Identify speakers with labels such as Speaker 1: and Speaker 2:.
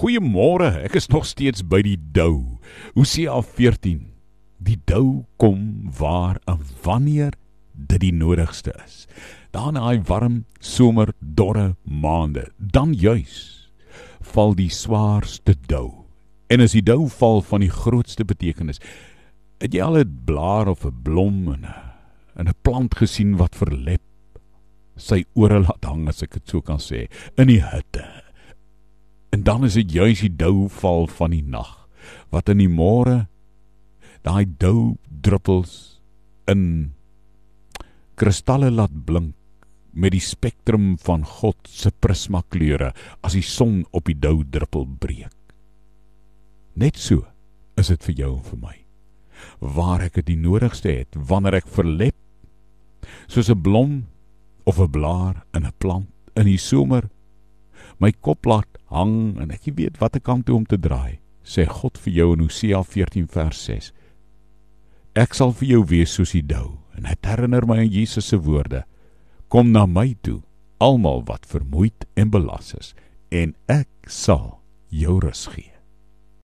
Speaker 1: Goeiemôre. Ek is nog steeds by die dou. Hosea 14. Die dou kom waar en wanneer dit die nodigste is. Dan in daai warm somer dorre maande, dan juis val die swaarste dou. En as die dou val van die grootste betekenis, het jy al 'n blaar of 'n blom en 'n 'n plant gesien wat verlep sy ore laat hang as ek dit so kan sê in die hitte dan is dit juis die dou val van die nag wat in die môre daai dou druppels in kristalle laat blink met die spektrum van God se prisma kleure as die son op die dou druppel breek. Net so is dit vir jou en vir my. Waar ek dit die nodigste het wanneer ek verlep soos 'n blom of 'n blaar in 'n plant in die somer my kop laat hang en ek weet watter kant toe om te draai, sê God vir jou in Hosea 14 vers 6. Ek sal vir jou wees soos die dou en dit herinner my aan Jesus se woorde. Kom na my toe, almal wat vermoeid en belas is, en ek sal jou rus gee.